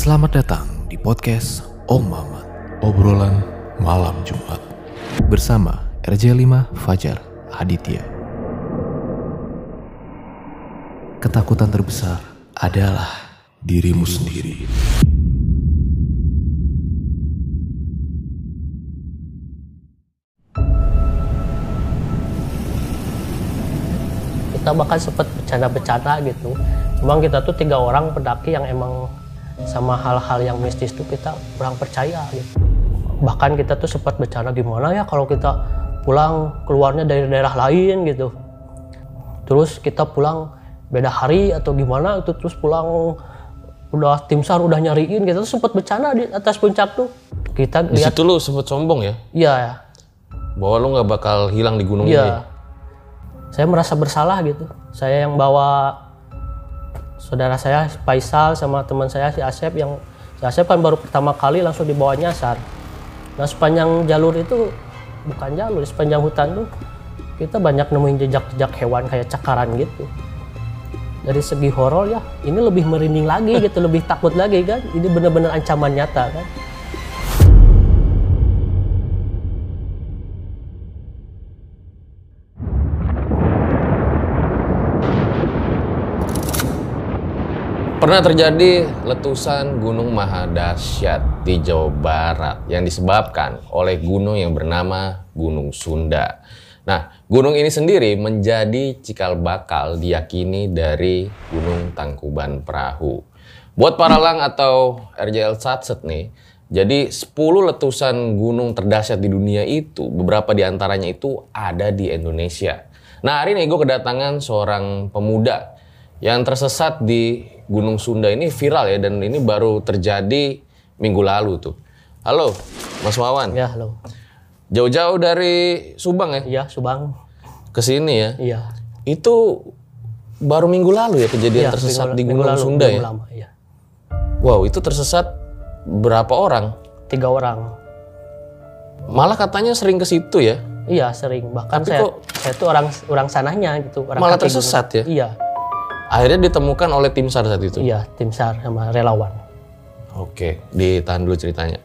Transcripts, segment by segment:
Selamat datang di podcast Om Mamat. Obrolan Malam Jumat. Bersama RJ5 Fajar Aditya. Ketakutan terbesar adalah dirimu sendiri. Kita bahkan sempat bercanda-bercanda gitu. Cuma kita tuh tiga orang pendaki yang emang sama hal-hal yang mistis tuh kita kurang percaya gitu bahkan kita tuh sempat bercanda gimana ya kalau kita pulang keluarnya dari daerah lain gitu terus kita pulang beda hari atau gimana itu terus pulang udah tim sar udah nyariin kita tuh sempat bercanda di atas puncak tuh kita Di lihat situ lu sempet sombong ya, iya ya bahwa lu nggak bakal hilang di gunung Iya. ini. Saya merasa bersalah gitu. Saya yang bawa saudara saya Faisal sama teman saya si Asep yang si Asep kan baru pertama kali langsung dibawa nyasar. Nah sepanjang jalur itu bukan jalur, sepanjang hutan tuh kita banyak nemuin jejak-jejak hewan kayak cakaran gitu. Dari segi horor ya, ini lebih merinding lagi gitu, lebih takut lagi kan. Ini benar-benar ancaman nyata kan. Pernah terjadi letusan gunung Mahadasyat di Jawa Barat yang disebabkan oleh gunung yang bernama Gunung Sunda. Nah, gunung ini sendiri menjadi cikal bakal diyakini dari Gunung Tangkuban Perahu. Buat para lang atau RJL Satset nih, jadi 10 letusan gunung terdahsyat di dunia itu, beberapa di antaranya itu ada di Indonesia. Nah, hari ini gue kedatangan seorang pemuda yang tersesat di Gunung Sunda ini viral ya dan ini baru terjadi minggu lalu tuh. Halo, Mas Wawan. Ya, halo. Jauh-jauh dari Subang ya Iya, Subang. ke sini ya. Iya. Itu baru minggu lalu ya kejadian Iya, tersesat minggu- di minggu Gunung lalu, Sunda minggu ya. lama, iya. Wow, itu tersesat berapa orang? Tiga orang. Malah katanya sering ke situ ya. Iya sering. Bahkan Tapi saya kok- saya tuh orang orang sananya gitu. Orang Malah gunung. tersesat ya? Iya, Akhirnya ditemukan oleh tim SAR saat itu. iya tim sar sama relawan. Oke, ditahan dulu ceritanya.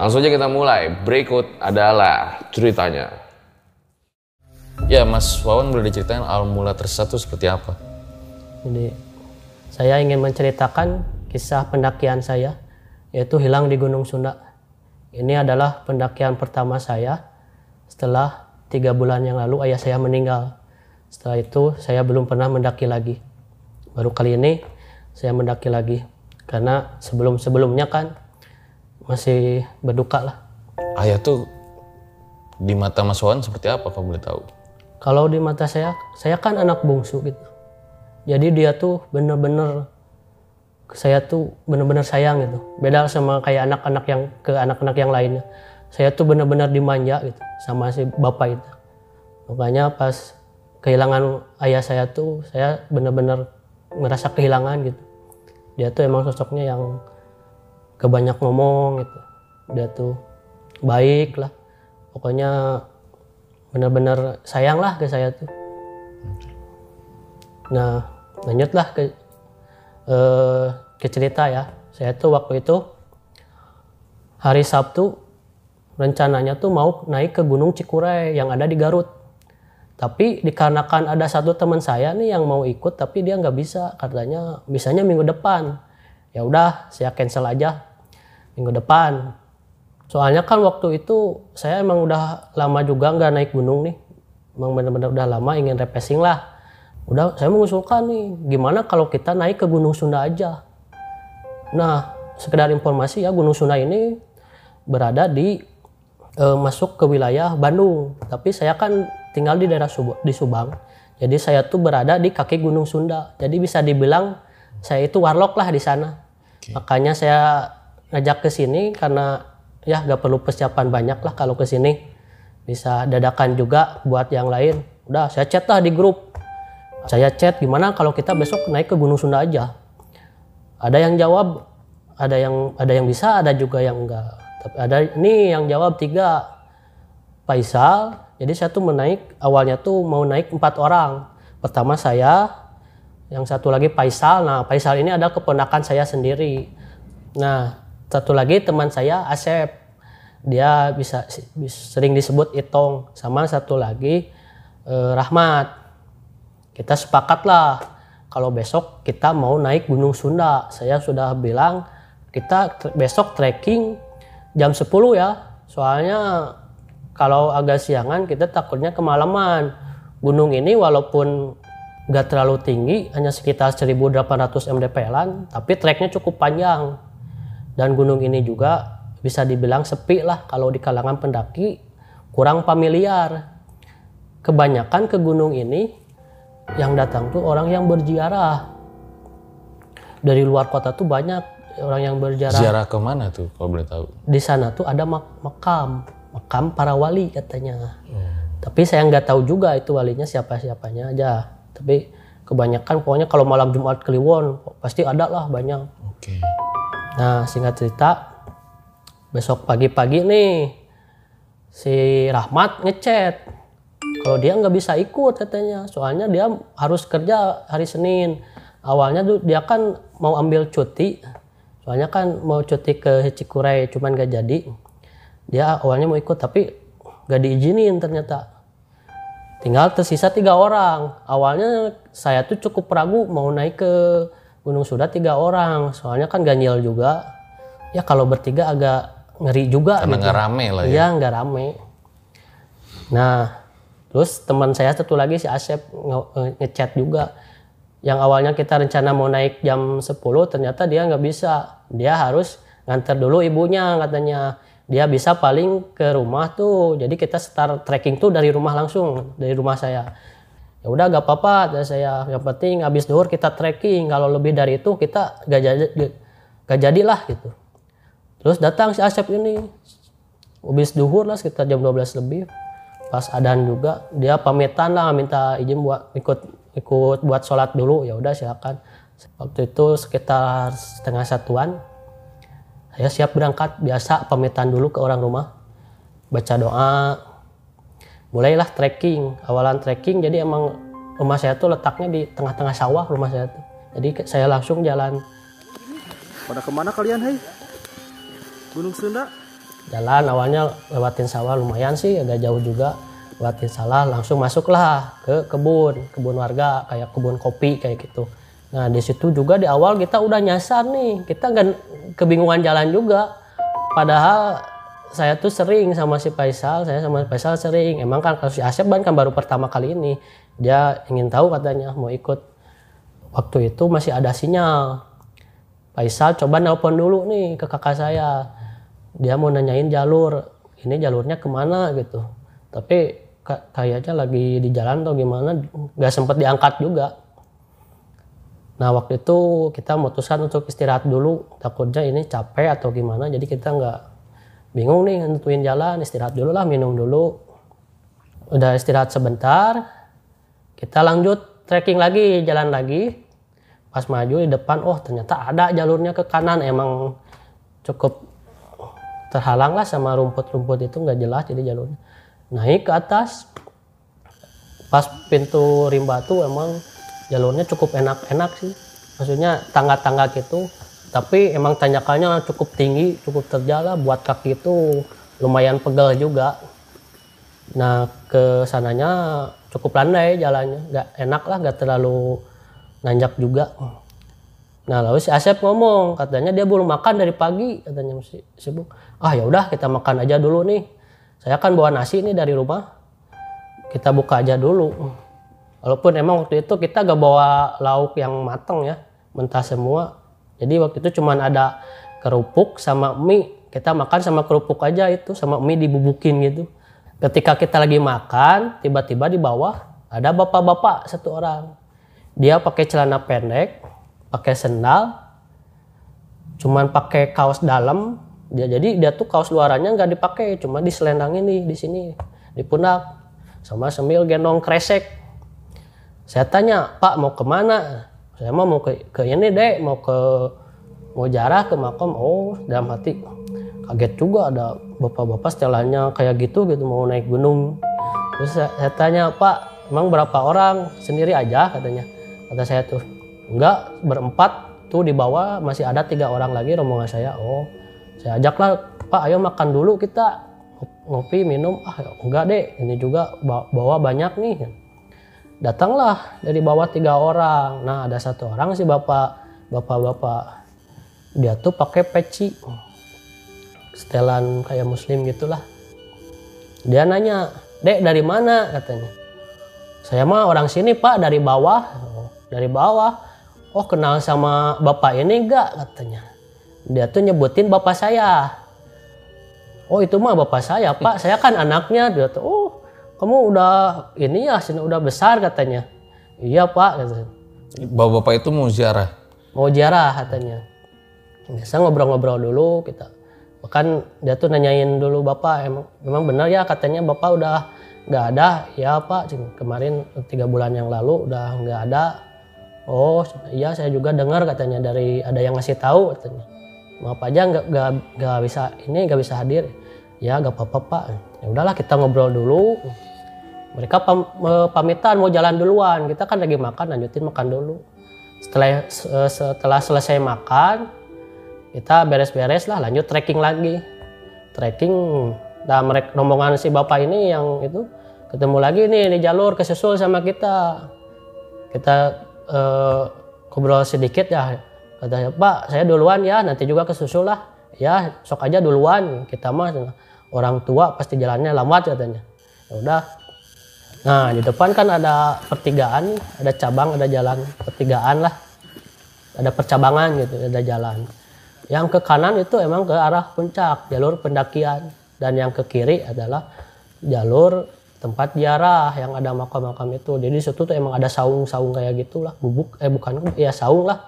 Langsung aja kita mulai. Berikut adalah ceritanya. Ya, Mas Wawan boleh diceritain awal mula tersesat itu seperti apa? Jadi saya ingin menceritakan kisah pendakian saya yaitu hilang di Gunung Sunda. Ini adalah pendakian pertama saya setelah tiga bulan yang lalu ayah saya meninggal. Setelah itu saya belum pernah mendaki lagi. Baru kali ini saya mendaki lagi karena sebelum sebelumnya kan masih berduka lah. Ayah tuh di mata Mas Wawan seperti apa kalau boleh tahu? Kalau di mata saya, saya kan anak bungsu gitu. Jadi dia tuh bener-bener saya tuh bener-bener sayang gitu. Beda sama kayak anak-anak yang ke anak-anak yang lainnya. Saya tuh bener-bener dimanja gitu sama si bapak itu. Makanya pas kehilangan ayah saya tuh saya bener-bener merasa kehilangan gitu. Dia tuh emang sosoknya yang kebanyak ngomong gitu. Dia tuh baik lah. Pokoknya benar-benar sayang lah ke saya tuh. Nah, lanjutlah ke eh, ke cerita ya. Saya tuh waktu itu hari Sabtu rencananya tuh mau naik ke Gunung Cikuray yang ada di Garut. Tapi dikarenakan ada satu teman saya nih yang mau ikut tapi dia nggak bisa katanya bisanya minggu depan. Ya udah saya cancel aja minggu depan. Soalnya kan waktu itu saya emang udah lama juga nggak naik gunung nih. Emang bener-bener udah lama ingin refreshing lah. Udah saya mengusulkan nih, gimana kalau kita naik ke Gunung Sunda aja. Nah, sekedar informasi ya Gunung Sunda ini berada di eh, masuk ke wilayah Bandung. Tapi saya kan tinggal di daerah Sub- di Subang. Jadi saya tuh berada di kaki Gunung Sunda. Jadi bisa dibilang saya itu warlock lah di sana. Makanya saya ngajak ke sini karena ya gak perlu persiapan banyak lah kalau ke sini. Bisa dadakan juga buat yang lain. Udah saya chat lah di grup. Saya chat gimana kalau kita besok naik ke Gunung Sunda aja. Ada yang jawab, ada yang ada yang bisa, ada juga yang enggak. Tapi ada ini yang jawab tiga. Faisal, jadi saya tuh menaik awalnya tuh mau naik empat orang. Pertama saya, yang satu lagi Faisal. Nah Faisal ini adalah keponakan saya sendiri. Nah, satu lagi teman saya Asep. Dia bisa, sering disebut Itong sama satu lagi eh, Rahmat. Kita sepakat lah kalau besok kita mau naik Gunung Sunda. Saya sudah bilang kita besok trekking jam 10 ya. Soalnya kalau agak siangan kita takutnya kemalaman. Gunung ini walaupun nggak terlalu tinggi, hanya sekitar 1800 mdpl tapi treknya cukup panjang. Dan gunung ini juga bisa dibilang sepi lah kalau di kalangan pendaki, kurang familiar. Kebanyakan ke gunung ini yang datang tuh orang yang berziarah. Dari luar kota tuh banyak orang yang berziarah. Ziarah ke mana tuh kalau boleh tahu? Di sana tuh ada mak- makam, makam para wali katanya. Tapi saya nggak tahu juga itu walinya siapa-siapanya aja. Tapi kebanyakan pokoknya kalau malam Jumat Kliwon pasti ada lah banyak. Oke. Nah singkat cerita besok pagi-pagi nih si Rahmat ngechat kalau dia nggak bisa ikut katanya soalnya dia harus kerja hari Senin awalnya tuh dia kan mau ambil cuti soalnya kan mau cuti ke Cikure cuman gak jadi dia awalnya mau ikut tapi gak diizinin ternyata tinggal tersisa tiga orang awalnya saya tuh cukup ragu mau naik ke Gunung Sudah tiga orang soalnya kan ganjil juga ya kalau bertiga agak ngeri juga Karena gitu. nggak rame lah ya. Iya nggak rame. Nah terus teman saya satu lagi si Asep nge- ngechat juga. Yang awalnya kita rencana mau naik jam 10 ternyata dia nggak bisa. Dia harus nganter dulu ibunya katanya. Dia bisa paling ke rumah tuh. Jadi kita start trekking tuh dari rumah langsung dari rumah saya. Ya udah gak apa-apa saya. Yang penting habis duhur kita trekking. Kalau lebih dari itu kita gak jadi gak jadilah gitu. Terus datang si Asep ini habis duhur lah sekitar jam 12 lebih pas adan juga dia pamitan lah minta izin buat ikut ikut buat sholat dulu ya udah silakan waktu itu sekitar setengah satuan saya siap berangkat. Biasa pamitan dulu ke orang rumah. Baca doa. Mulailah trekking. Awalan trekking jadi emang rumah saya tuh letaknya di tengah-tengah sawah rumah saya tuh. Jadi saya langsung jalan. Pada ke mana kalian, hei? Gunung Sunda? jalan awalnya lewatin sawah lumayan sih agak jauh juga. Lewatin sawah langsung masuklah ke kebun. Kebun warga kayak kebun kopi kayak gitu nah di situ juga di awal kita udah nyasar nih. Kita nggak kebingungan jalan juga. Padahal saya tuh sering sama si Faisal saya sama Faisal sering. Emang kan kalau si Asep kan kan baru pertama kali ini. Dia ingin tahu katanya mau ikut. Waktu itu masih ada sinyal. Faisal coba nelpon dulu nih ke kakak saya. Dia mau nanyain jalur. Ini jalurnya ke mana gitu. Tapi ka- kayaknya lagi di jalan atau gimana nggak sempet diangkat juga nah waktu itu kita memutuskan untuk istirahat dulu. Takutnya ini capek atau gimana jadi kita nggak bingung nih nentuin jalan. Istirahat dulu lah minum dulu. Udah istirahat sebentar kita lanjut trekking lagi jalan lagi. Pas maju di depan oh ternyata ada jalurnya ke kanan. Emang cukup terhalang lah sama rumput-rumput itu nggak jelas jadi jalurnya. Naik ke atas pas pintu rimba tuh emang jalurnya cukup enak-enak sih maksudnya tangga-tangga gitu tapi emang tanjakannya cukup tinggi cukup terjala buat kaki itu lumayan pegel juga nah ke sananya cukup landai jalannya nggak enak lah nggak terlalu nanjak juga Nah lalu si Asep ngomong katanya dia belum makan dari pagi katanya masih sibuk. Ah ya udah kita makan aja dulu nih. Saya kan bawa nasi nih dari rumah. Kita buka aja dulu. Walaupun emang waktu itu kita gak bawa lauk yang mateng ya, mentah semua. Jadi waktu itu cuman ada kerupuk sama mie. Kita makan sama kerupuk aja itu, sama mie dibubukin gitu. Ketika kita lagi makan, tiba-tiba di bawah ada bapak-bapak satu orang. Dia pakai celana pendek, pakai sendal, cuman pakai kaos dalam. Dia jadi dia tuh kaos luarannya nggak dipakai, cuma diselendangin nih di sini di pundak sama sambil gendong kresek. Saya tanya, Pak mau ke mana? Saya mau ke, ke ini dek, mau ke mau jarah ke makam. Oh, dalam hati kaget juga ada bapak-bapak setelannya kayak gitu gitu mau naik gunung. Terus saya, saya tanya, Pak, emang berapa orang? Sendiri aja katanya. Kata saya tuh, enggak berempat tuh di bawah masih ada tiga orang lagi rombongan saya oh saya ajaklah pak ayo makan dulu kita ngopi minum ah enggak deh ini juga ba- bawa banyak nih datanglah dari bawah tiga orang. Nah ada satu orang si bapak bapak-bapak. Dia tuh pakai peci. Setelan kayak muslim gitulah. Dia nanya dek dari mana? katanya. Saya mah orang sini pak dari bawah. Dari bawah. Oh kenal sama bapak ini enggak katanya. Dia tuh nyebutin bapak saya. Oh itu mah bapak saya pak. Saya kan anaknya. Dia tuh oh kamu udah ini ya sini udah besar katanya. Iya pak katanya Bapak-bapak itu mau ziarah. mau ziarah katanya. Biasa ngobrol-ngobrol dulu kita. Bahkan dia tuh nanyain dulu bapak emang memang benar ya katanya bapak udah nggak ada? Ya pak kemarin tiga bulan yang lalu udah nggak ada. Oh iya saya juga dengar katanya dari ada yang ngasih tahu katanya. Maaf aja nggak nggak nggak bisa ini nggak bisa hadir. Ya nggak apa-apa pak. Ya udahlah kita ngobrol dulu mereka pam- eh, pamitan mau jalan duluan. Kita kan lagi makan lanjutin makan dulu. Setelah se- setelah selesai makan kita beres-beres lah lanjut trekking lagi. Trekking nah mereka rombongan si bapak ini yang itu ketemu lagi nih di jalur kesusul sama kita. Kita eh, ngobrol sedikit ya. Katanya pak saya duluan ya nanti juga kesusul lah. Ya sok aja duluan. Kita mah orang tua pasti jalannya lambat katanya. Ya udah nah di depan kan ada pertigaan ada cabang ada jalan. Pertigaan lah. Ada percabangan gitu ada jalan. Yang ke kanan itu emang ke arah puncak jalur pendakian. Dan yang ke kiri adalah jalur tempat ziarah yang ada makam-makam itu. Jadi di situ tuh emang ada saung-saung kayak gitulah. Bubuk eh bukan ya saung lah.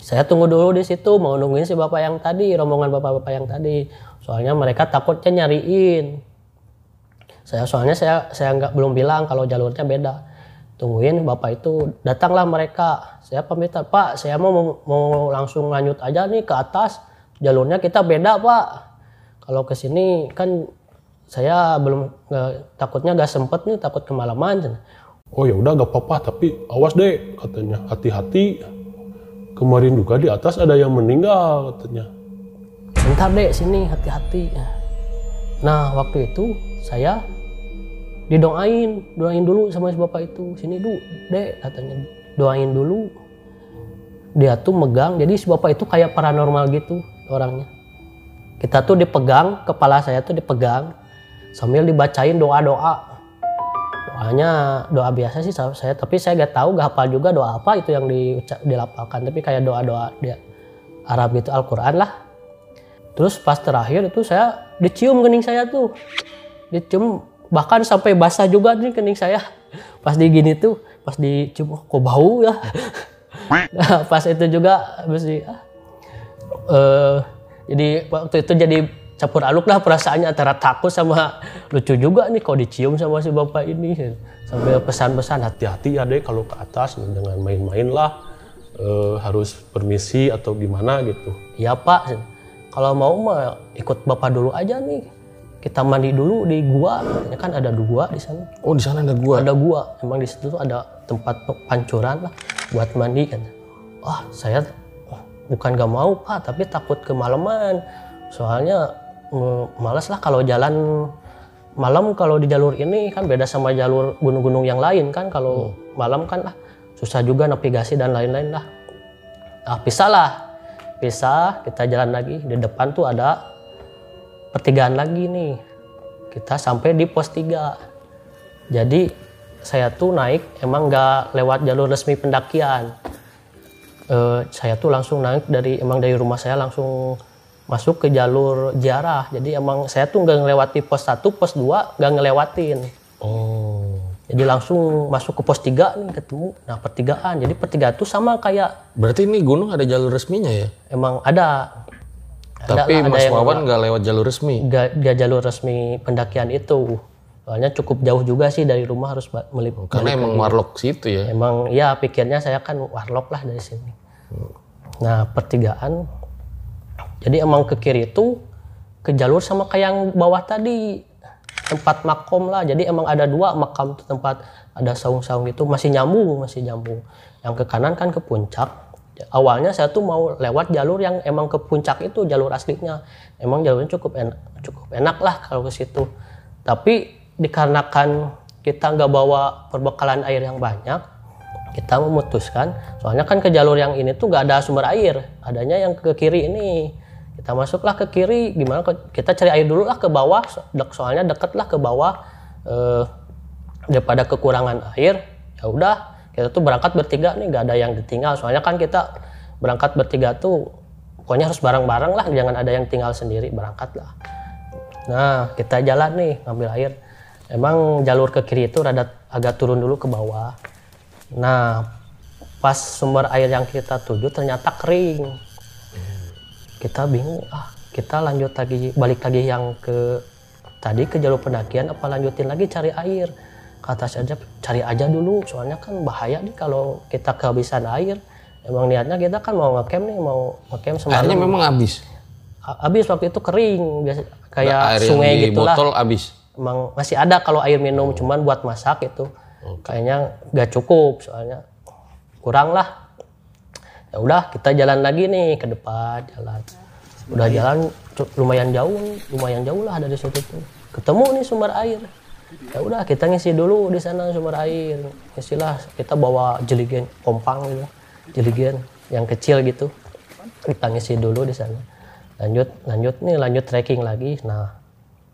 Saya tunggu dulu di situ mau nungguin si bapak yang tadi rombongan bapak-bapak yang tadi. Soalnya mereka takutnya nyariin saya soalnya saya saya nggak belum bilang kalau jalurnya beda. Tungguin bapak itu datanglah mereka. Saya pamit pak saya mau mau langsung lanjut aja nih ke atas. Jalurnya kita beda pak. Kalau ke sini kan saya belum nggak- takutnya nggak sempet nih takut kemalaman. Oh ya udah gak apa-apa tapi awas deh katanya. Hati-hati. Kemarin juga di atas ada yang meninggal katanya. bentar dek sini hati-hati. Nah waktu itu saya didoain doain dulu sama si bapak itu. Sini dulu dek katanya. Doain dulu. Dia tuh megang. Jadi si bapak itu kayak paranormal gitu orangnya. Kita tuh dipegang kepala saya tuh dipegang sambil dibacain doa-doa. Doanya doa biasa sih saya tapi saya gak tahu gak hafal juga doa apa itu yang dilapalkan. Tapi kayak doa-doa dia Arab gitu Al-Quran lah. Terus pas terakhir itu saya dicium kening saya tuh dicium bahkan sampai basah juga nih kening saya. Pas di gini tuh pas dicium oh, kok bau ya? Nah, pas itu juga mesti ah, eh, jadi waktu itu jadi campur aduk lah perasaannya antara takut sama lucu juga nih kok dicium sama si bapak ini. Sampai pesan-pesan hati Hati-hati ya deh kalau ke atas dengan main-main lah. Eh, harus permisi atau gimana gitu. ya pak. Kalau mau mah ikut bapak dulu aja nih kita mandi dulu di gua katanya kan ada gua di sana. Oh di sana ada gua. ada gua. Emang di situ tuh ada tempat pancuran lah buat mandi kan. Wah saya oh, bukan gak mau pak tapi takut kemalaman. Soalnya eh, males lah kalau jalan malam kalau di jalur ini kan beda sama jalur gunung-gunung yang lain kan. Kalau malam kan lah susah juga navigasi dan lain-lain lah. Nah pisah lah. Pisah kita jalan lagi. Di depan tuh ada pertigaan lagi nih kita sampai di pos 3 jadi saya tuh naik emang nggak lewat jalur resmi pendakian. Eh, saya tuh langsung naik dari emang dari rumah saya langsung masuk ke jalur ziarah. Jadi emang saya tuh nggak ngelewati pos 1, pos 2 nggak ngelewatin. Oh. Jadi langsung masuk ke pos 3 nih ketemu. Nah pertigaan. Jadi pertigaan tuh sama kayak Berarti ini gunung ada jalur resminya ya? emang ada. Tapi Mas Wawan nggak lewat jalur resmi. nggak jalur resmi pendakian itu. Soalnya cukup jauh juga sih dari rumah harus melip- Karena emang warlock situ ya. Emang ya pikirnya saya kan warlock lah dari sini. Nah pertigaan, jadi emang ke kiri itu ke jalur sama kayak yang bawah tadi tempat makom lah. Jadi emang ada dua makam tuh tempat ada saung-saung itu masih nyambung masih nyambung. Yang ke kanan kan ke puncak, awalnya saya tuh mau lewat jalur yang emang ke puncak itu jalur aslinya. Emang jalurnya cukup enak cukup enak lah kalau ke situ. Tapi dikarenakan kita nggak bawa perbekalan air yang banyak kita memutuskan soalnya kan ke jalur yang ini tuh nggak ada sumber air. Adanya yang ke kiri ini. Kita masuklah ke kiri gimana kita cari air dulu lah ke bawah soalnya deket lah ke bawah eh, daripada kekurangan air ya udah kita tuh berangkat bertiga nih nggak ada yang ditinggal. Soalnya kan kita berangkat bertiga tuh pokoknya harus bareng-bareng lah. Jangan ada yang tinggal sendiri berangkat lah. Nah kita jalan nih ngambil air. Emang jalur ke kiri itu rada agak turun dulu ke bawah. Nah pas sumber air yang kita tuju ternyata kering. Kita bingung ah kita lanjut lagi balik lagi yang ke tadi ke jalur pendakian apa lanjutin lagi cari air kata saja cari aja dulu. Soalnya kan bahaya nih kalau kita kehabisan air. Emang niatnya kita kan mau ngecamp nih mau ngecamp semalam. Airnya memang habis. Habis waktu itu kering biasa kayak air sungai yang di gitulah. botol habis. emang masih ada kalau air minum cuman buat masak itu. Kayaknya gak cukup soalnya kurang lah. Ya udah kita jalan lagi nih ke depan jalan. Udah jalan lumayan jauh lumayan jauh lah dari situ tuh. Ketemu nih sumber air ya udah kita ngisi dulu di sana sumber air. Ngisilah kita bawa jeligen kompang gitu. Jeligen yang kecil gitu. Kita ngisi dulu di sana. Lanjut lanjut nih lanjut trekking lagi. Nah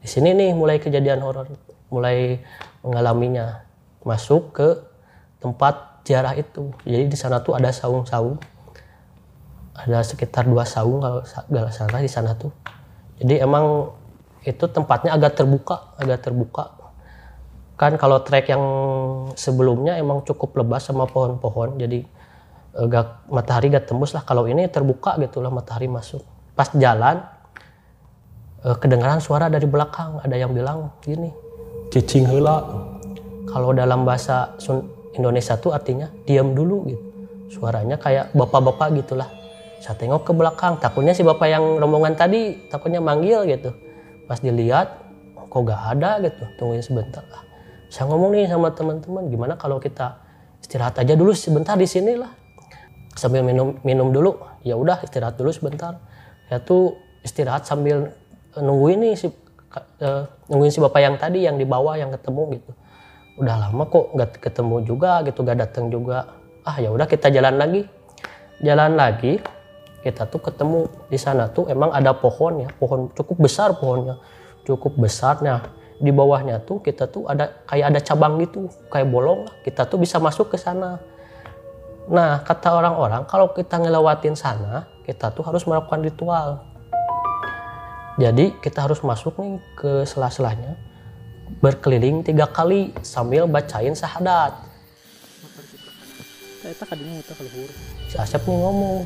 di sini nih mulai kejadian horor. Mulai mengalaminya. Masuk ke tempat ziarah itu. Jadi di sana tuh ada saung-saung. Ada sekitar dua saung kalau nggak salah di sana tuh. Jadi emang itu tempatnya agak terbuka agak terbuka kan kalau trek yang sebelumnya emang cukup lebat sama pohon-pohon jadi eh, gak, matahari gak tembus lah. Kalau ini terbuka gitu lah matahari masuk. Pas jalan eh, kedengaran suara dari belakang. Ada yang bilang gini Cicing heula. kalau dalam bahasa Indonesia tuh artinya diam dulu gitu. Suaranya kayak bapak-bapak gitulah saya tengok ke belakang takutnya si bapak yang rombongan tadi takutnya manggil gitu. Pas dilihat kok gak ada gitu? Tungguin sebentar lah saya ngomong nih sama teman-teman gimana kalau kita istirahat aja dulu sebentar di sini lah. Sambil minum minum dulu. Ya udah istirahat dulu sebentar. Ya tuh istirahat sambil eh, nungguin nih si eh, nungguin si bapak yang tadi yang di bawah yang ketemu gitu. Udah lama kok nggak ketemu juga gitu gak datang juga. Ah ya udah kita jalan lagi. Jalan lagi kita tuh ketemu di sana tuh emang ada pohon ya. Pohon cukup besar pohonnya cukup besarnya di bawahnya tuh kita tuh ada kayak ada cabang gitu kayak bolong. Lah kita tuh bisa masuk ke sana. Nah, kata orang-orang kalau kita ngelewatin sana, kita tuh harus melakukan ritual. Jadi kita harus masuk nih ke sela-selanya, berkeliling tiga kali sambil bacain syahadat. Si Asep nih ngomong,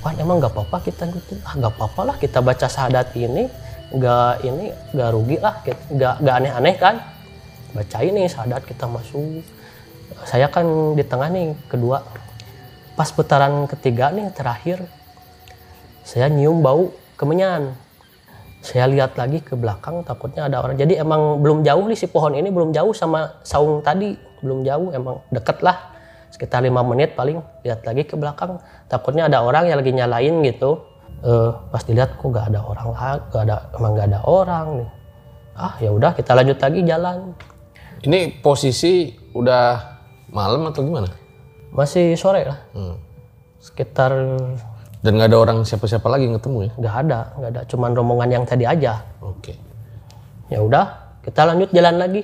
wah emang nggak apa-apa kita gitu, ah nggak apa-apa lah kita baca syahadat ini, nggak ini nggak rugi lah, kita- nggak nggak aneh-aneh kan? Bacain nih syahadat kita masuk. Saya kan di tengah nih kedua, pas putaran ketiga nih terakhir, saya nyium bau kemenyan. Saya lihat lagi ke belakang takutnya ada orang. Jadi emang belum jauh nih si pohon ini belum jauh sama saung tadi, belum jauh emang deket lah sekitar lima menit paling lihat lagi ke belakang takutnya ada orang yang lagi nyalain gitu Eh, pas dilihat kok gak ada orang lagi gak ada emang gak ada orang nih. Ah ya udah kita lanjut lagi jalan. Ini posisi udah malam atau gimana? masih sore lah. Hmm. sekitar Dan nggak ada orang siapa-siapa lagi yang ketemu ya? nggak ada nggak ada. Cuman rombongan yang tadi aja. Oke. ya udah kita lanjut jalan lagi.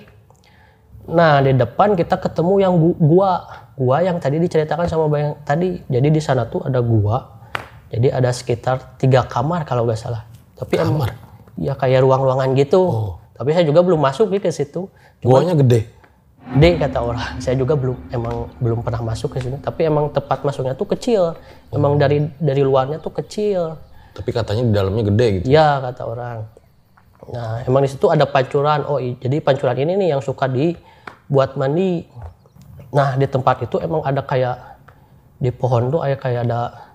Nah di depan kita ketemu yang gu- gua. Gua yang tadi diceritakan sama bayang tadi. Jadi di sana tuh ada gua jadi ada sekitar tiga kamar kalau nggak salah tapi kamar ya kayak ruang-ruangan gitu tapi saya juga belum masuk nih ke situ Guanya gede. D kata orang saya juga belum emang belum pernah masuk ke sini tapi emang tempat masuknya tuh kecil emang dari dari luarnya tuh kecil Tapi katanya di dalamnya gede gitu. Iya kata orang. Nah emang di situ ada pancuran. Oh jadi pancuran ini nih yang suka dibuat mandi. Nah di tempat itu emang ada kayak di pohon tuh kayak kayak ada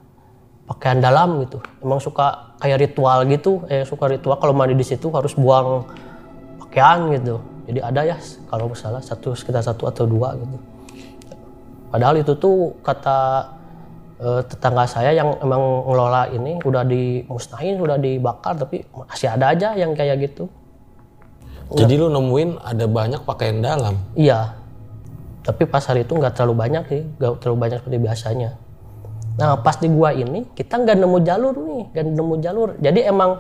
pakaian dalam gitu. Emang suka kayak ritual gitu. Eh suka ritual kalau mandi di situ harus buang pakaian gitu. Jadi ada ya kalau salah satu sekitar satu atau dua gitu. Padahal itu tuh kata eh, tetangga saya yang emang ngelola ini udah dimusnahin, udah dibakar, tapi masih ada aja yang kayak gitu. Jadi lu nemuin ada banyak pakaian dalam. Iya. Tapi pas hari itu nggak terlalu banyak sih, nggak terlalu banyak seperti biasanya. Nah pas di gua ini kita nggak nemu jalur nih, nggak nemu jalur. Jadi emang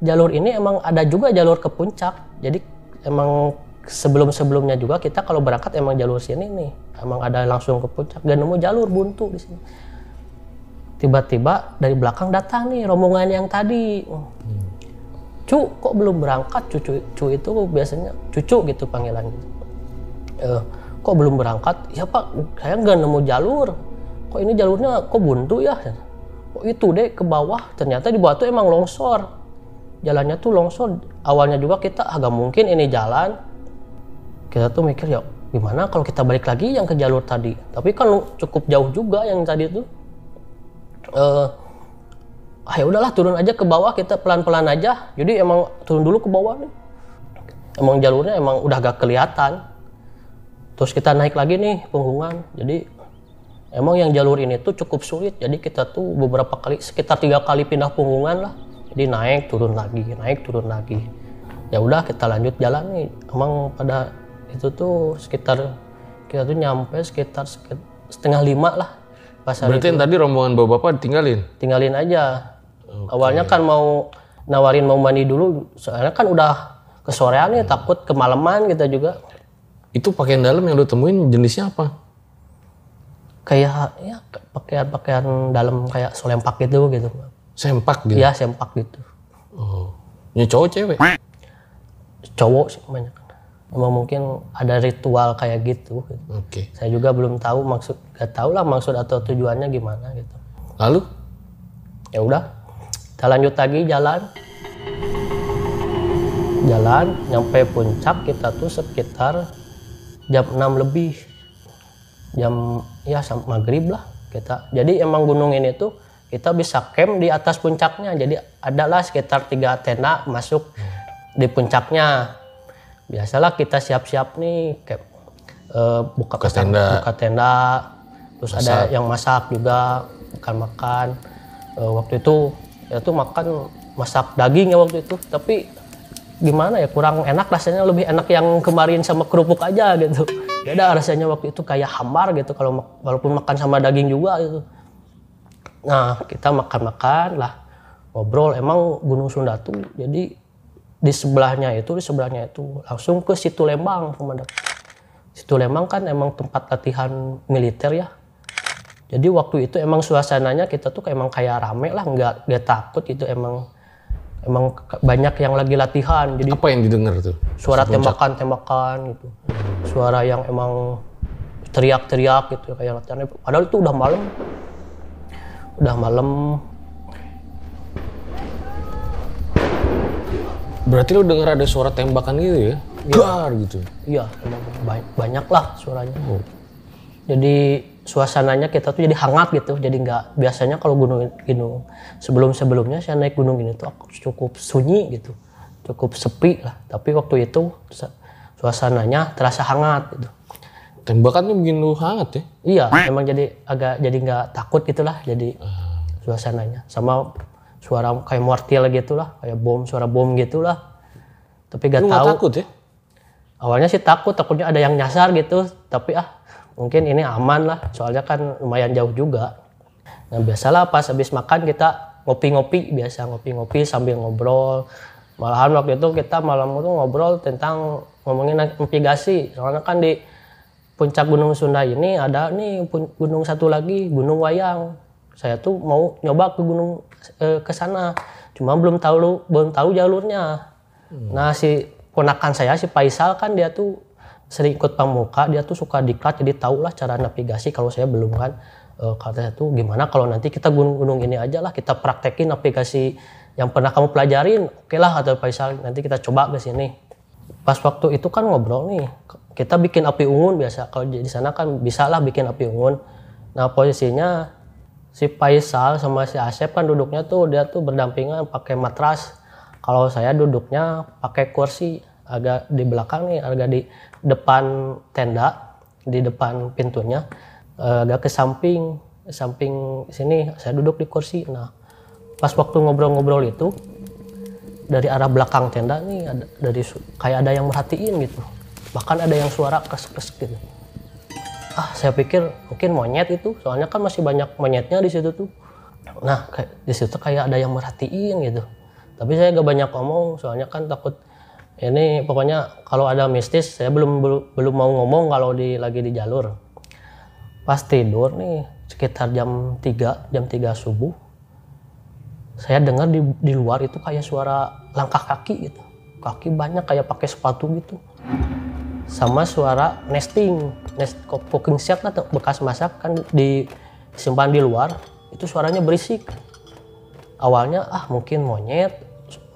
jalur ini emang ada juga jalur ke puncak. Jadi emang sebelum-sebelumnya juga kita kalau berangkat emang jalur sini nih, emang ada langsung ke puncak. Nggak nemu jalur buntu di sini. Tiba-tiba dari belakang datang nih rombongan yang tadi. Cu, kok belum berangkat? Cucu, cu itu biasanya cucu gitu panggilannya. Eh, kok belum berangkat? Ya pak, saya nggak nemu jalur. Kok ini jalurnya kok buntu ya? Kok itu deh ke bawah. Ternyata di bawah tuh emang longsor. Jalannya tuh longsor. Awalnya juga kita agak mungkin ini jalan. Kita tuh mikir ya gimana kalau kita balik lagi yang ke jalur tadi. Tapi kan cukup jauh juga yang tadi tuh. Eh, ah ya udahlah turun aja ke bawah kita pelan-pelan aja. Jadi emang turun dulu ke bawah nih. Emang jalurnya emang udah gak kelihatan terus kita naik lagi nih punggungan jadi emang yang jalur ini tuh cukup sulit jadi kita tuh beberapa kali sekitar tiga kali pindah punggungan lah. Jadi naik turun lagi naik turun lagi. Ya udah kita lanjut jalan nih. Emang pada itu tuh sekitar kita tuh nyampe sekitar, sekit- setengah lima lah. Pas Berarti itu. yang tadi rombongan bapak-bapak ditinggalin. tinggalin aja. Awalnya kan mau nawarin mau mandi dulu soalnya kan udah kesorean nih takut kemalaman kita juga. Itu pakaian dalam yang lu temuin jenisnya apa? Kayak ya pakaian-pakaian dalam kayak solempak gitu gitu. Sempak gitu. Iya sempak gitu. Oh. Ini cowok cewek? Cowok sih banyak. Emang mungkin ada ritual kayak gitu. gitu. Oke. Saya juga belum tahu maksud, gak tahu lah maksud atau tujuannya gimana gitu. Lalu Ya udah, kita lanjut lagi jalan. Jalan, nyampe puncak kita tuh sekitar jam 6 lebih. Jam ya maghrib lah kita. Jadi emang gunung ini tuh kita bisa camp di atas puncaknya. Jadi adalah sekitar tiga tenda masuk di puncaknya. Biasalah kita siap-siap nih camp. Eh, buka Buka tenda. buka tenda. Terus ada yang masak juga, makan-makan. Eh, waktu itu ya tuh makan masak daging ya waktu itu. Tapi gimana ya kurang enak rasanya lebih enak yang kemarin sama kerupuk aja gitu. Beda rasanya waktu itu kayak hambar gitu kalau walaupun makan sama daging juga gitu. Nah kita makan-makan lah ngobrol emang Gunung Sunda tuh jadi di sebelahnya itu di sebelahnya itu langsung ke situ Lembang pemandangan. Situ Lembang kan emang tempat latihan militer ya. Jadi waktu itu emang suasananya kita tuh emang kayak rame lah, nggak nggak takut itu emang emang banyak yang lagi latihan. Jadi apa yang didengar tuh? suara tembakan-tembakan gitu. Suara yang emang teriak-teriak gitu kayak latihan. Padahal itu udah malam. Udah malam. Berarti lu dengar ada suara tembakan gitu ya? Gar gitu. Iya, emang ba- banyak lah suaranya. Jadi suasananya kita tuh jadi hangat gitu. Jadi nggak biasanya kalau gunung gunung sebelum sebelumnya saya naik gunung ini tuh aku cukup sunyi gitu, cukup sepi lah. Tapi waktu itu su- suasananya terasa hangat gitu. Tembakannya bikin lu hangat ya? Iya, emang jadi agak jadi nggak takut gitulah. Jadi suasananya sama suara kayak mortil gitulah, kayak bom, suara bom gitulah. Tapi Lu nggak tahu. takut ya? awalnya sih takut takutnya ada yang nyasar gitu tapi ah mungkin ini aman lah soalnya kan lumayan jauh juga. Nah biasalah pas habis makan kita ngopi-ngopi biasa ngopi-ngopi sambil ngobrol. Malahan waktu itu kita malam itu ngobrol tentang ngomongin navigasi. Soalnya kan di puncak gunung Sunda ini ada nih gunung satu lagi gunung Wayang. Saya tuh mau nyoba ke gunung eh, ke sana. Cuma belum tahu lu belum tahu jalurnya. Nah si ponakan saya si Faisal kan dia tuh sering ikut pamuka, dia tuh suka diklat jadi tahu lah cara navigasi kalau saya belum kan. Eh, kata saya tuh gimana kalau nanti kita gunung-gunung ini aja lah kita praktekin navigasi yang pernah kamu pelajarin. Oke lah kata Faisal nanti kita coba ke sini. Pas waktu itu kan ngobrol nih, kita bikin api unggun biasa. Kalau di sana kan bisa lah bikin api unggun. Nah posisinya si Faisal sama si Asep kan duduknya tuh dia tuh berdampingan pakai matras. Kalau saya duduknya pakai kursi agak di belakang nih, agak di depan tenda, di depan pintunya, eh, agak ke samping. samping sini saya duduk di kursi. Nah pas waktu ngobrol-ngobrol itu dari arah belakang tenda nih ada dari kayak ada yang merhatiin gitu. Bahkan ada yang suara kes-kes gitu. Ah saya pikir mungkin monyet itu soalnya kan masih banyak monyetnya di situ tuh. Nah di situ kayak ada yang merhatiin gitu. Tapi saya gak banyak ngomong soalnya kan takut ini pokoknya kalau ada mistis saya belum belum, mau ngomong kalau di lagi di jalur. Pas tidur nih sekitar jam 3 jam 3 subuh saya dengar di, di luar itu kayak suara langkah kaki gitu. Kaki banyak kayak pakai sepatu gitu. Sama suara nesting nest cooking set tuh, bekas masak kan disimpan di luar itu suaranya berisik. Awalnya ah mungkin monyet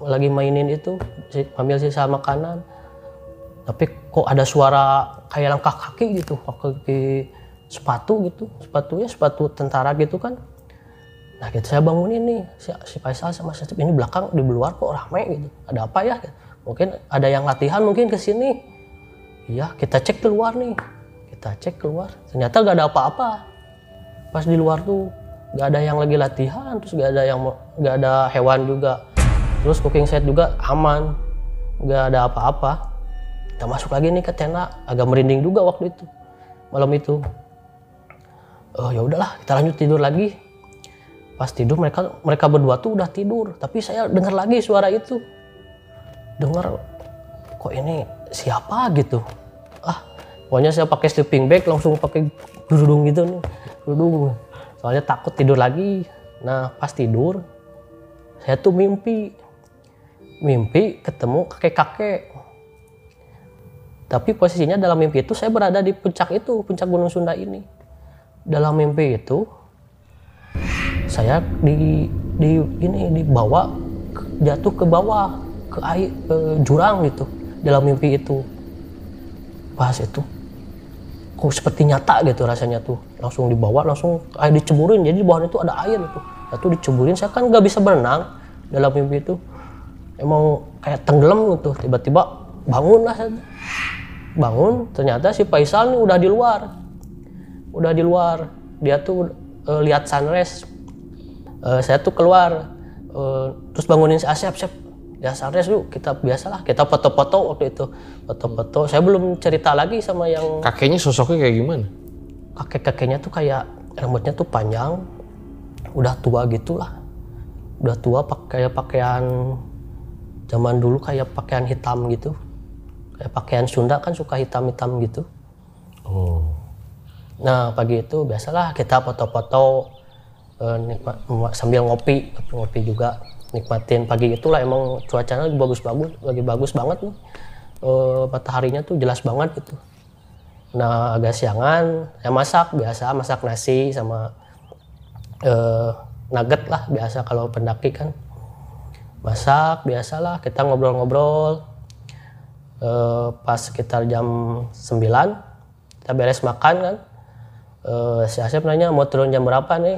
lagi mainin itu si- ambil sisa makanan. Tapi kok ada suara kayak langkah kaki gitu kaki sepatu gitu sepatunya sepatu tentara gitu kan. Nah gitu saya bangunin nih si, si Faisal sama Syasib ini belakang di luar kok rame gitu. Ada apa ya? Mungkin ada yang latihan mungkin ke sini. Iya kita cek keluar nih. Kita cek keluar ternyata gak ada apa-apa. Pas di luar tuh gak ada yang lagi latihan terus gak ada yang gak ada hewan juga terus cooking set juga aman. Gak ada apa-apa. Kita masuk lagi nih ke tenda. Agak merinding juga waktu itu malam itu. Oh ya udahlah kita lanjut tidur lagi. Pas tidur mereka mereka berdua tuh udah tidur. Tapi saya dengar lagi suara itu. Dengar kok ini siapa? gitu. Ah pokoknya saya pakai sleeping bag langsung pakai kerudung gitu nih. Kerudung soalnya takut tidur lagi. Nah pas tidur saya tuh mimpi mimpi ketemu kakek-kakek. Tapi posisinya dalam mimpi itu saya berada di puncak itu puncak Gunung Sunda ini. Dalam mimpi itu saya di di ini dibawa jatuh ke bawah ke air ke jurang gitu dalam mimpi itu. Pas itu kok seperti nyata gitu rasanya tuh. Langsung dibawa langsung air diceburin. Jadi di bawah itu ada air itu. Diceburin saya kan nggak bisa berenang dalam mimpi itu emang kayak tenggelam gitu tiba-tiba bangun lah saya bangun ternyata si Faisal nih udah di luar. Udah di luar. Dia tuh eh, lihat sunrise. Eh, saya tuh keluar. Eh, terus bangunin si Asep Asep. Ya sunrise yuk kita biasalah. Kita foto-foto waktu itu. Foto-foto. Saya belum cerita lagi sama yang Kakeknya sosoknya kayak gimana? kakek-kakeknya tuh kayak rambutnya tuh panjang. Udah tua gitulah. Udah tua pakai pakaian zaman dulu kayak pakaian hitam gitu kayak pakaian Sunda kan suka hitam-hitam gitu Oh. Nah pagi itu biasalah kita foto-foto eh, nikmat sambil ngopi, ngopi juga nikmatin pagi itulah emang cuacanya lagi bagus-bagus, lagi bagus banget nih. Eh, mataharinya tuh jelas banget gitu. Nah agak siangan, ya masak biasa masak nasi sama eh, nugget lah biasa kalau pendaki kan. Masak biasalah kita ngobrol-ngobrol. Eh, pas sekitar jam 9 kita beres makan kan. Eh, si Asep nanya mau turun jam berapa nih?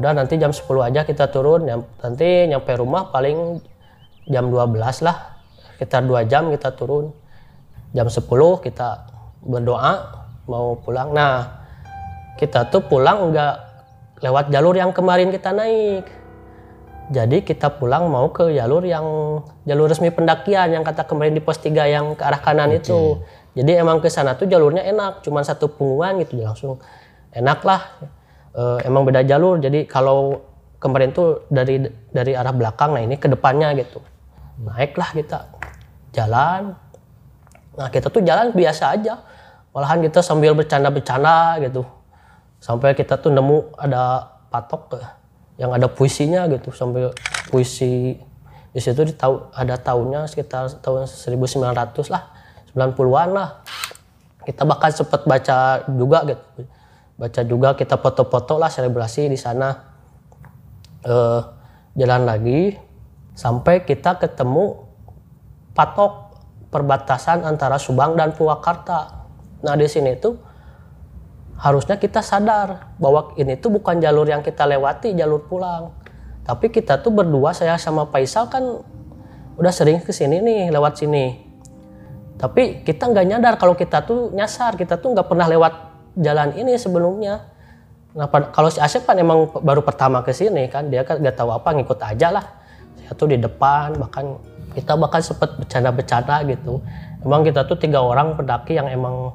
Udah nanti jam 10 aja kita turun. Nanti nyampe rumah paling jam 12 lah sekitar 2 jam kita turun. Jam 10 kita berdoa mau pulang. Nah kita tuh pulang nggak lewat jalur yang kemarin kita naik jadi kita pulang mau ke jalur yang jalur resmi pendakian yang kata kemarin di pos 3 yang ke arah kanan itu. Jadi emang ke sana tuh jalurnya enak, cuman satu punggungan gitu langsung enak lah. Eh, emang beda jalur. Jadi kalau kemarin tuh dari dari arah belakang, nah ini ke depannya gitu. Naiklah kita jalan. Nah kita tuh jalan biasa aja. Malahan kita sambil bercanda-bercanda gitu. Sampai kita tuh nemu ada patok yang ada puisinya gitu sampai puisi di situ di ada tahunnya sekitar tahun 1900 lah 90-an lah. Kita bahkan sempat baca juga gitu. Baca juga kita foto-foto lah selebrasi di sana. Eh, jalan lagi sampai kita ketemu patok perbatasan antara Subang dan Purwakarta. Nah di sini tuh harusnya kita sadar bahwa ini tuh bukan jalur yang kita lewati, jalur pulang. Tapi kita tuh berdua, saya sama Faisal kan udah sering ke sini nih, lewat sini. Tapi kita nggak nyadar kalau kita tuh nyasar, kita tuh nggak pernah lewat jalan ini sebelumnya. Nah kalau si Asep kan emang baru pertama ke sini kan dia kan nggak tahu apa ngikut aja lah. Saya tuh di depan bahkan kita bahkan sempet bercanda-bercanda gitu. Emang kita tuh tiga orang pendaki yang emang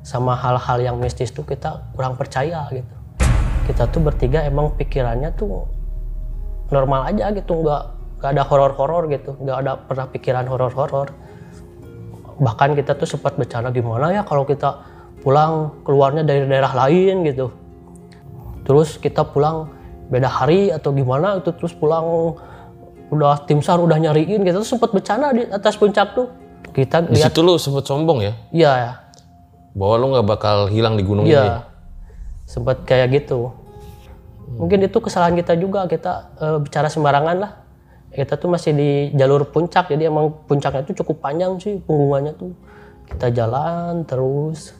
sama hal-hal yang mistis tuh kita kurang percaya gitu. Kita tuh bertiga emang pikirannya tuh normal aja gitu nggak nggak ada horor-horor gitu nggak ada pernah pikiran horor-horor. Bahkan kita tuh sempat bercanda gimana ya kalau kita pulang keluarnya dari daerah lain? gitu. Terus kita pulang beda hari atau gimana itu terus pulang udah tim sar udah nyariin kita tuh sempat bercanda di atas puncak tuh. Kita Di lihat situ lu sempet sombong ya, iya bahwa lu nggak bakal hilang di gunung ini. iya sempat kayak gitu. Mungkin itu kesalahan kita juga kita eh, bicara sembarangan lah. Kita tuh masih di jalur puncak jadi emang puncaknya tuh cukup panjang sih punggungannya tuh. Kita jalan terus.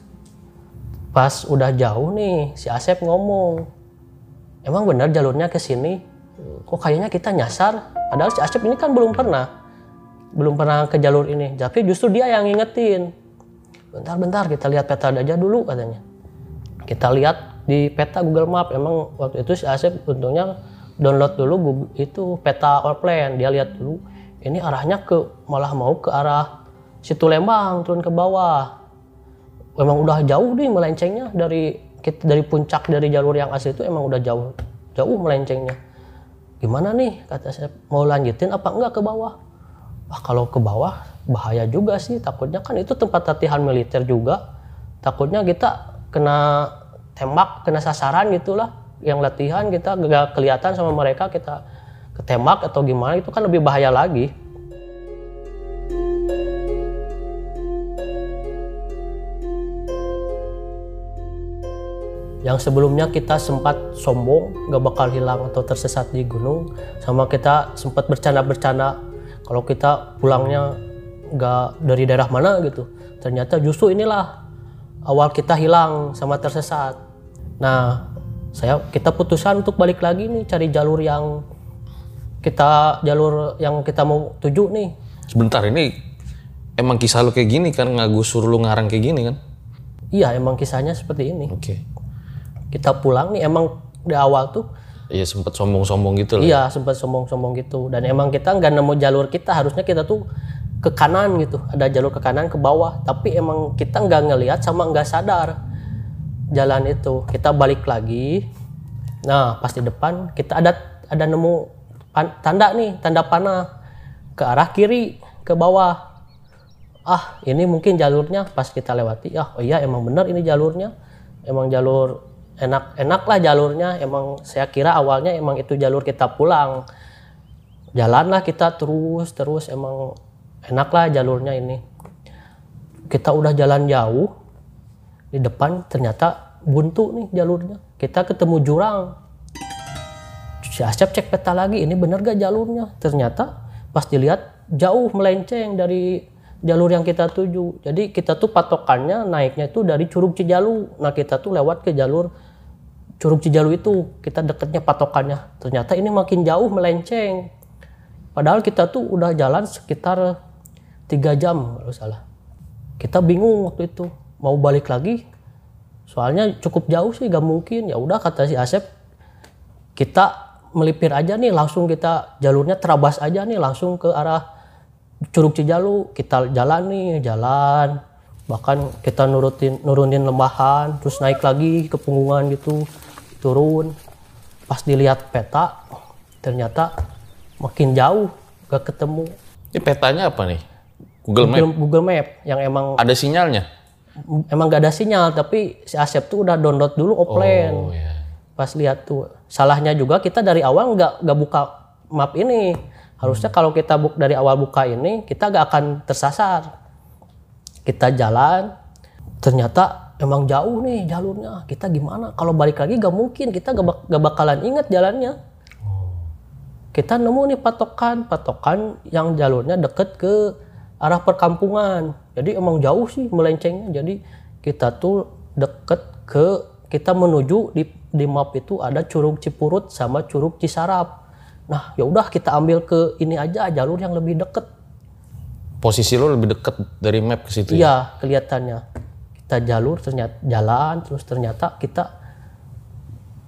Pas udah jauh nih si Asep ngomong emang benar jalurnya ke sini? Kok kayaknya kita nyasar? Padahal si Asep ini kan belum pernah belum pernah ke jalur ini. Tapi justru dia yang ngingetin bentar-bentar kita lihat peta aja dulu katanya. Kita lihat di peta Google Map. Emang waktu itu si Asep untungnya download dulu Google, itu peta or plan dia lihat dulu ini arahnya ke malah mau ke arah situ Lembang turun ke bawah. Emang udah jauh nih melencengnya dari dari puncak dari jalur yang asli itu emang udah jauh jauh melencengnya. Gimana nih kata saya mau lanjutin apa enggak ke bawah? Wah kalau ke bawah bahaya juga sih. Takutnya kan itu tempat latihan militer juga. Takutnya kita kena tembak kena sasaran gitulah. Yang latihan kita gak kelihatan sama mereka kita ketembak atau gimana itu kan lebih bahaya lagi. Yang sebelumnya kita sempat sombong gak bakal hilang atau tersesat di gunung. Sama kita sempat bercanda-bercanda kalau kita pulangnya gak dari daerah mana gitu ternyata justru inilah awal kita hilang sama tersesat nah saya kita putuskan untuk balik lagi nih cari jalur yang kita jalur yang kita mau tuju nih Sebentar ini emang kisah lu kayak gini kan ngagusur lu ngarang kayak gini kan? iya emang kisahnya seperti ini Oke. kita pulang nih emang di awal tuh Iya sempet sombong-sombong gitu loh. Iya sempat sombong-sombong gitu dan emang kita nggak nemu jalur kita harusnya kita tuh ke kanan gitu. Ada jalur ke kanan ke bawah. Tapi emang kita nggak ngelihat sama nggak sadar jalan itu. Kita balik lagi. Nah pas di depan kita ada ada nemu tanda nih tanda panah. Ke arah kiri ke bawah. Ah ini mungkin jalurnya pas kita lewati. Ah oh iya emang bener ini jalurnya. Emang jalur enak enak lah jalurnya. Emang saya kira awalnya emang itu jalur kita pulang. Jalanlah kita terus terus. Emang enak lah jalurnya ini. Kita udah jalan jauh di depan ternyata buntu nih jalurnya. Kita ketemu jurang. Si Asep cek peta lagi ini bener gak jalurnya? Ternyata pas dilihat jauh melenceng dari jalur yang kita tuju. Jadi kita tuh patokannya naiknya itu dari Curug Cijalu. Nah kita tuh lewat ke jalur Curug Cijalu itu. Kita deketnya patokannya. Ternyata ini makin jauh melenceng. Padahal kita tuh udah jalan sekitar tiga jam kalau salah. Kita bingung waktu itu mau balik lagi. Soalnya cukup jauh sih gak mungkin. Ya udah kata si Asep kita melipir aja nih langsung kita jalurnya terabas aja nih langsung ke arah Curug Cijalu. Kita jalan nih jalan. Bahkan kita nurutin nurunin lembahan terus naik lagi ke punggungan gitu turun. Pas dilihat peta ternyata makin jauh gak ketemu. Ini petanya apa nih? Google Map. Google, Map yang emang Ada sinyalnya? emang gak ada sinyal tapi si Asep tuh udah download dulu offline. Oh ya. pas lihat tuh salahnya juga kita dari awal nggak nggak buka map ini. Harusnya kalau kita buk dari awal buka ini kita gak akan tersasar. Kita jalan ternyata emang jauh nih jalurnya. Kita gimana? Kalau balik lagi gak mungkin kita gak, bak- gak bakalan inget jalannya. Kita nemu nih patokan patokan yang jalurnya deket ke arah perkampungan. Jadi emang jauh sih melencengnya. Jadi kita tuh deket ke kita menuju di di map itu ada curug Cipurut sama curug Cisarap. Nah ya udah kita ambil ke ini aja jalur yang lebih deket. Posisi lu lebih deket dari map ke situ ya? iya kelihatannya. Kita jalur ternyata jalan terus ternyata kita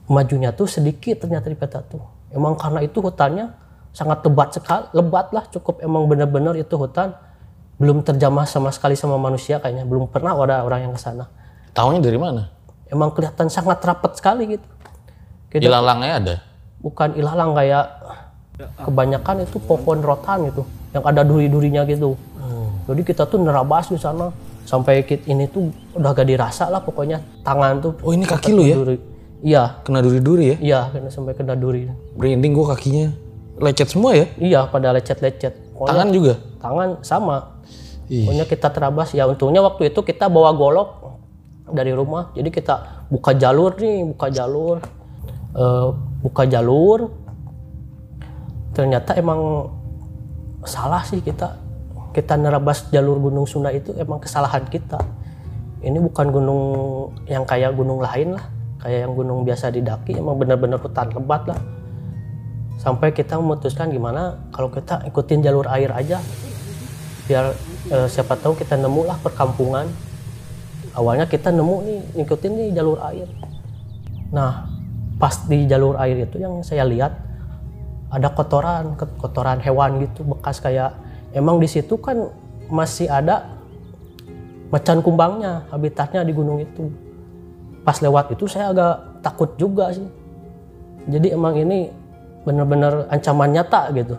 majunya tuh sedikit ternyata di peta tuh. Emang karena itu hutannya sangat lebat sekali, lebat lah cukup emang bener-bener itu hutan belum terjamah sama sekali sama manusia kayaknya belum pernah ada orang yang ke sana. Tahunya dari mana? Emang kelihatan sangat rapat sekali gitu. Kita Ilalangnya ada. bukan ilalang kayak kebanyakan itu pohon rotan gitu yang ada duri-durinya gitu. Jadi kita tuh nerabas di sana sampai kit ini tuh udah gak dirasa lah pokoknya tangan tuh. Oh, ini kaki lu ya? Duri. Iya, Kena duri-duri ya? iya kena sampai kena duri. Merinding gua kakinya. Lecet semua ya? Iya, pada lecet-lecet. Tangan juga? tangan sama. Ih. Pokoknya kita terabas. Ya untungnya waktu itu kita bawa golok dari rumah. Jadi kita buka jalur nih, buka jalur. Eh, buka jalur. Ternyata emang salah sih kita. Kita nerabas jalur Gunung Sunda itu emang kesalahan kita. Ini bukan gunung yang kayak gunung lain lah. Kayak yang gunung biasa didaki. Emang bener-bener hutan lebat lah. Sampai kita memutuskan gimana kalau kita ikutin jalur air aja biar eh, siapa tahu kita nemu lah perkampungan. Awalnya kita nemu nih ngikutin nih jalur air. Nah pas di jalur air itu yang saya lihat ada kotoran kotoran hewan gitu bekas kayak emang di situ kan masih ada macan kumbangnya habitatnya di gunung itu. Pas lewat itu saya agak takut juga sih. Jadi emang ini bener-bener ancaman nyata gitu.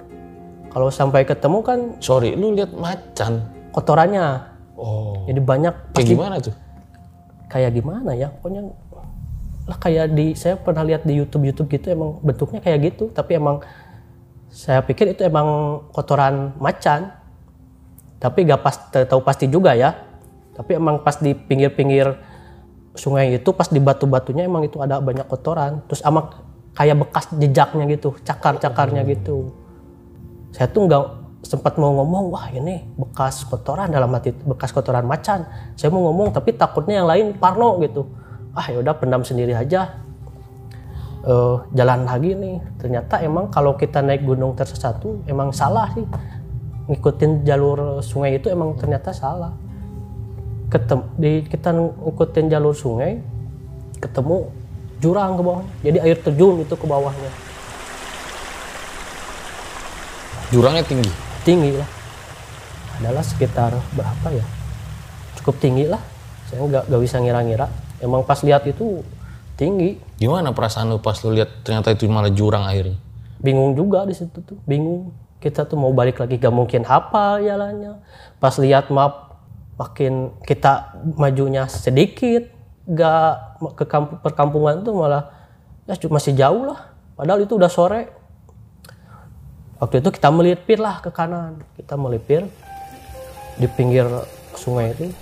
Kalau sampai ketemu kan Sorry, lu lihat macan. Kotorannya. Oh. jadi banyak Kayak pasti gimana tuh? kayak gimana ya? Pokoknya lah kayak di saya pernah lihat di YouTube YouTube gitu emang bentuknya kayak gitu. Tapi emang saya pikir itu emang kotoran macan. Tapi gak pas tahu pasti juga ya. Tapi emang pas di pinggir-pinggir sungai itu pas di batu-batunya emang itu ada banyak kotoran. Terus ama kayak bekas jejaknya gitu cakar-cakarnya gitu. Saya tuh nggak sempat mau ngomong wah ini bekas kotoran dalam hati bekas kotoran macan. Saya mau ngomong tapi takutnya yang lain parno gitu. Ah yaudah pendam sendiri aja. Eh, jalan lagi nih. Ternyata emang kalau kita naik gunung tersesat tuh emang salah sih. Ngikutin jalur sungai itu emang ternyata salah. Ketem, di kita ngikutin jalur sungai ketemu jurang ke bawahnya. Jadi air terjun itu ke bawahnya. Jurangnya tinggi. Tinggi lah. Adalah sekitar berapa ya? Cukup tinggi lah. Saya nggak nggak bisa ngira-ngira. Emang pas lihat itu tinggi. Gimana perasaan lu pas lu lihat ternyata itu malah jurang airnya? bingung juga di situ tuh. Bingung. Kita tuh mau balik lagi gak mungkin hafal jalannya. Pas lihat map makin kita majunya sedikit gak ke kamp- perkampungan tuh malah ya masih jauh lah. Padahal itu udah sore waktu itu kita melipir lah ke kanan. Kita melipir di pinggir sungai itu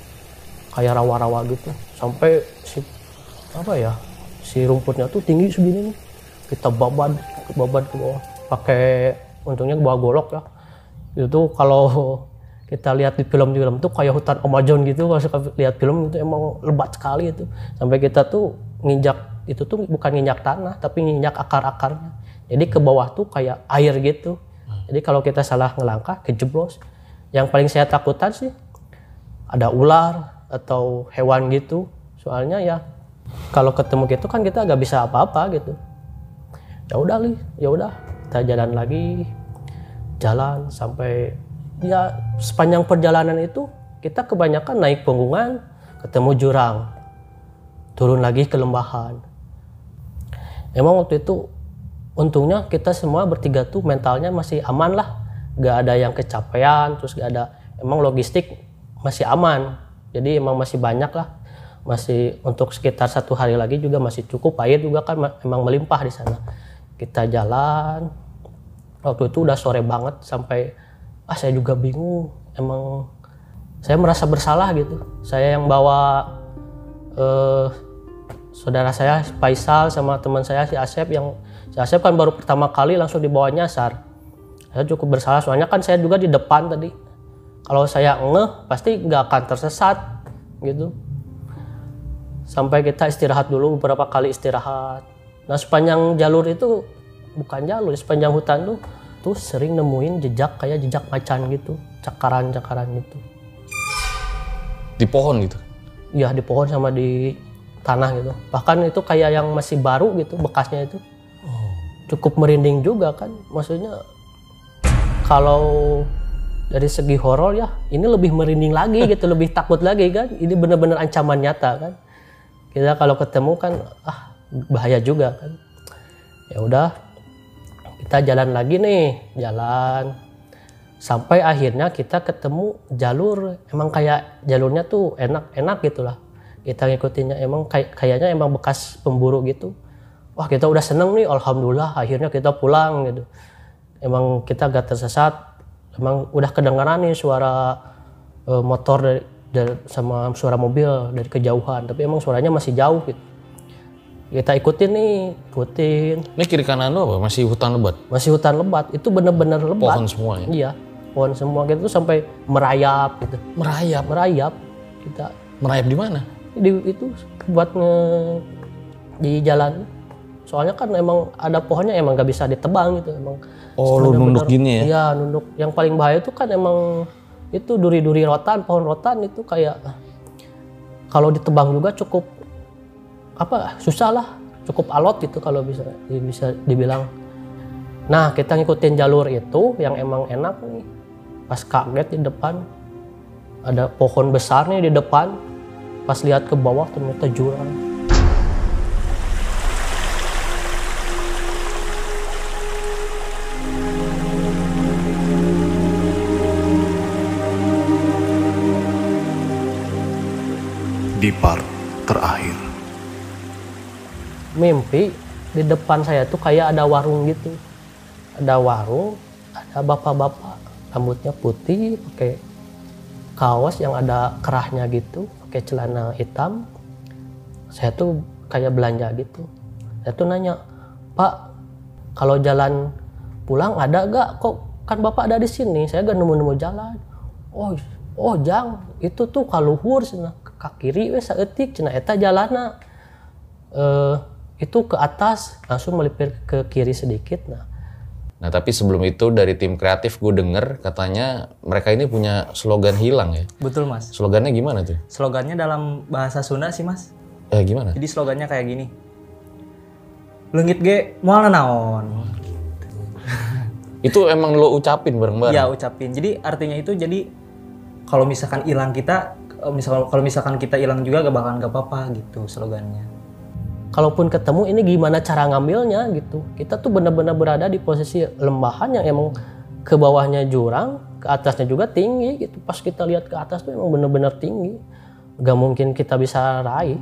kayak rawa-rawa gitu. Sampai si apa ya si rumputnya tuh tinggi segini nih. Kita babat babat ke bawah. Pakai untungnya bawa golok ya. Itu kalau kita lihat di film-film tuh kayak hutan Amazon gitu kalau suka lihat film itu emang lebat sekali itu. Sampai kita tuh nginjak itu tuh bukan nginjak tanah tapi nginjak akar-akarnya. Jadi ke bawah tuh kayak air gitu jadi kalau kita salah ngelangkah kejeblos. Yang paling saya takutan sih ada ular atau hewan gitu. Soalnya ya kalau ketemu gitu kan kita nggak bisa apa-apa gitu. Ya udah li. Ya udah kita jalan lagi. Jalan sampai ya sepanjang perjalanan itu kita kebanyakan naik punggungan ketemu jurang turun lagi ke lembahan. Emang waktu itu untungnya kita semua bertiga tuh mentalnya masih aman lah. Nggak ada yang kecapean terus nggak ada emang logistik masih aman. Jadi emang masih banyak lah. Masih untuk sekitar satu hari lagi juga masih cukup. Air juga kan ma- emang melimpah di sana. Kita jalan. Waktu itu udah sore banget sampai ah saya juga bingung. Emang saya merasa bersalah gitu. Saya yang bawa eh, saudara saya Faisal sama teman saya si Asep yang si Asep kan baru pertama kali langsung dibawa nyasar saya cukup bersalah soalnya kan saya juga di depan tadi. Kalau saya ngeh pasti nggak akan tersesat gitu. Sampai kita istirahat dulu beberapa kali istirahat. Nah sepanjang jalur itu bukan jalur sepanjang hutan tuh tuh sering nemuin jejak kayak jejak macan gitu cakaran-cakaran gitu. Di pohon gitu. ya di pohon sama di tanah gitu. Bahkan itu kayak yang masih baru gitu bekasnya itu cukup merinding juga kan. Maksudnya kalau dari segi horor ya ini lebih merinding lagi gitu lebih takut lagi kan. Ini benar-benar ancaman nyata kan. Kita kalau ketemu kan ah bahaya juga kan. Ya udah kita jalan lagi nih jalan. Sampai akhirnya kita ketemu jalur emang kayak jalurnya tuh enak-enak gitulah. Kita ngikutinnya emang kayak kayaknya emang bekas pemburu gitu wah kita udah seneng nih alhamdulillah akhirnya kita pulang gitu emang kita gak tersesat emang udah kedengaran nih suara eh, motor dari, dari- sama suara mobil dari kejauhan tapi emang suaranya masih jauh gitu kita ikutin nih ikutin Ini kiri kanan lu apa? Masih hutan lebat? masih hutan lebat itu bener-bener lebat Pohon semua ya? iya pohon semua gitu sampai merayap gitu Merayap. merayap kita Merayap di mana? di itu buat nge di jalan soalnya kan emang ada pohonnya emang gak bisa ditebang gitu emang Oh, lu nunduk gini ya? iya nunduk. Yang paling bahaya itu kan emang itu duri-duri rotan pohon rotan itu kayak kalau ditebang juga cukup apa susah lah. Cukup alot gitu kalau bisa bisa dibilang. Nah kita ngikutin jalur itu yang emang enak nih. Pas kaget di depan ada pohon besar nih di depan. Pas lihat ke bawah ternyata jurang Di part terakhir. mimpi di depan saya tuh kayak ada warung gitu. Ada warung ada bapak-bapak. Rambutnya putih pakai kaos yang ada kerahnya gitu pakai celana hitam. Saya tuh kayak belanja gitu. Saya tuh nanya pak kalau jalan pulang ada gak? Kok kan bapak ada di sini. Saya gak nemu-nemu jalan. Oh oh jang itu tuh kaluhur cenah ke kiri we saeutik cenah eta jalanna eh itu ke atas langsung melipir ke kiri sedikit nah Nah tapi sebelum itu dari tim kreatif gue denger katanya mereka ini punya slogan hilang ya. Betul mas. Slogannya gimana tuh? Slogannya dalam bahasa Sunda sih mas. Eh gimana? Jadi slogannya kayak gini. Lengit ge moal naon. Itu emang lo ucapin bareng-bareng? Iya ucapin. Jadi artinya itu jadi kalau misalkan hilang kita, eh, misal kalau misalkan kita hilang juga gak bakalan gak apa-apa gitu slogannya. kalaupun ketemu ini gimana cara ngambilnya gitu. Kita tuh benar-benar berada di posisi lembahan yang emang ke bawahnya jurang ke atasnya juga tinggi gitu. Pas kita lihat ke atas tuh emang benar-benar tinggi. Gak mungkin kita bisa raih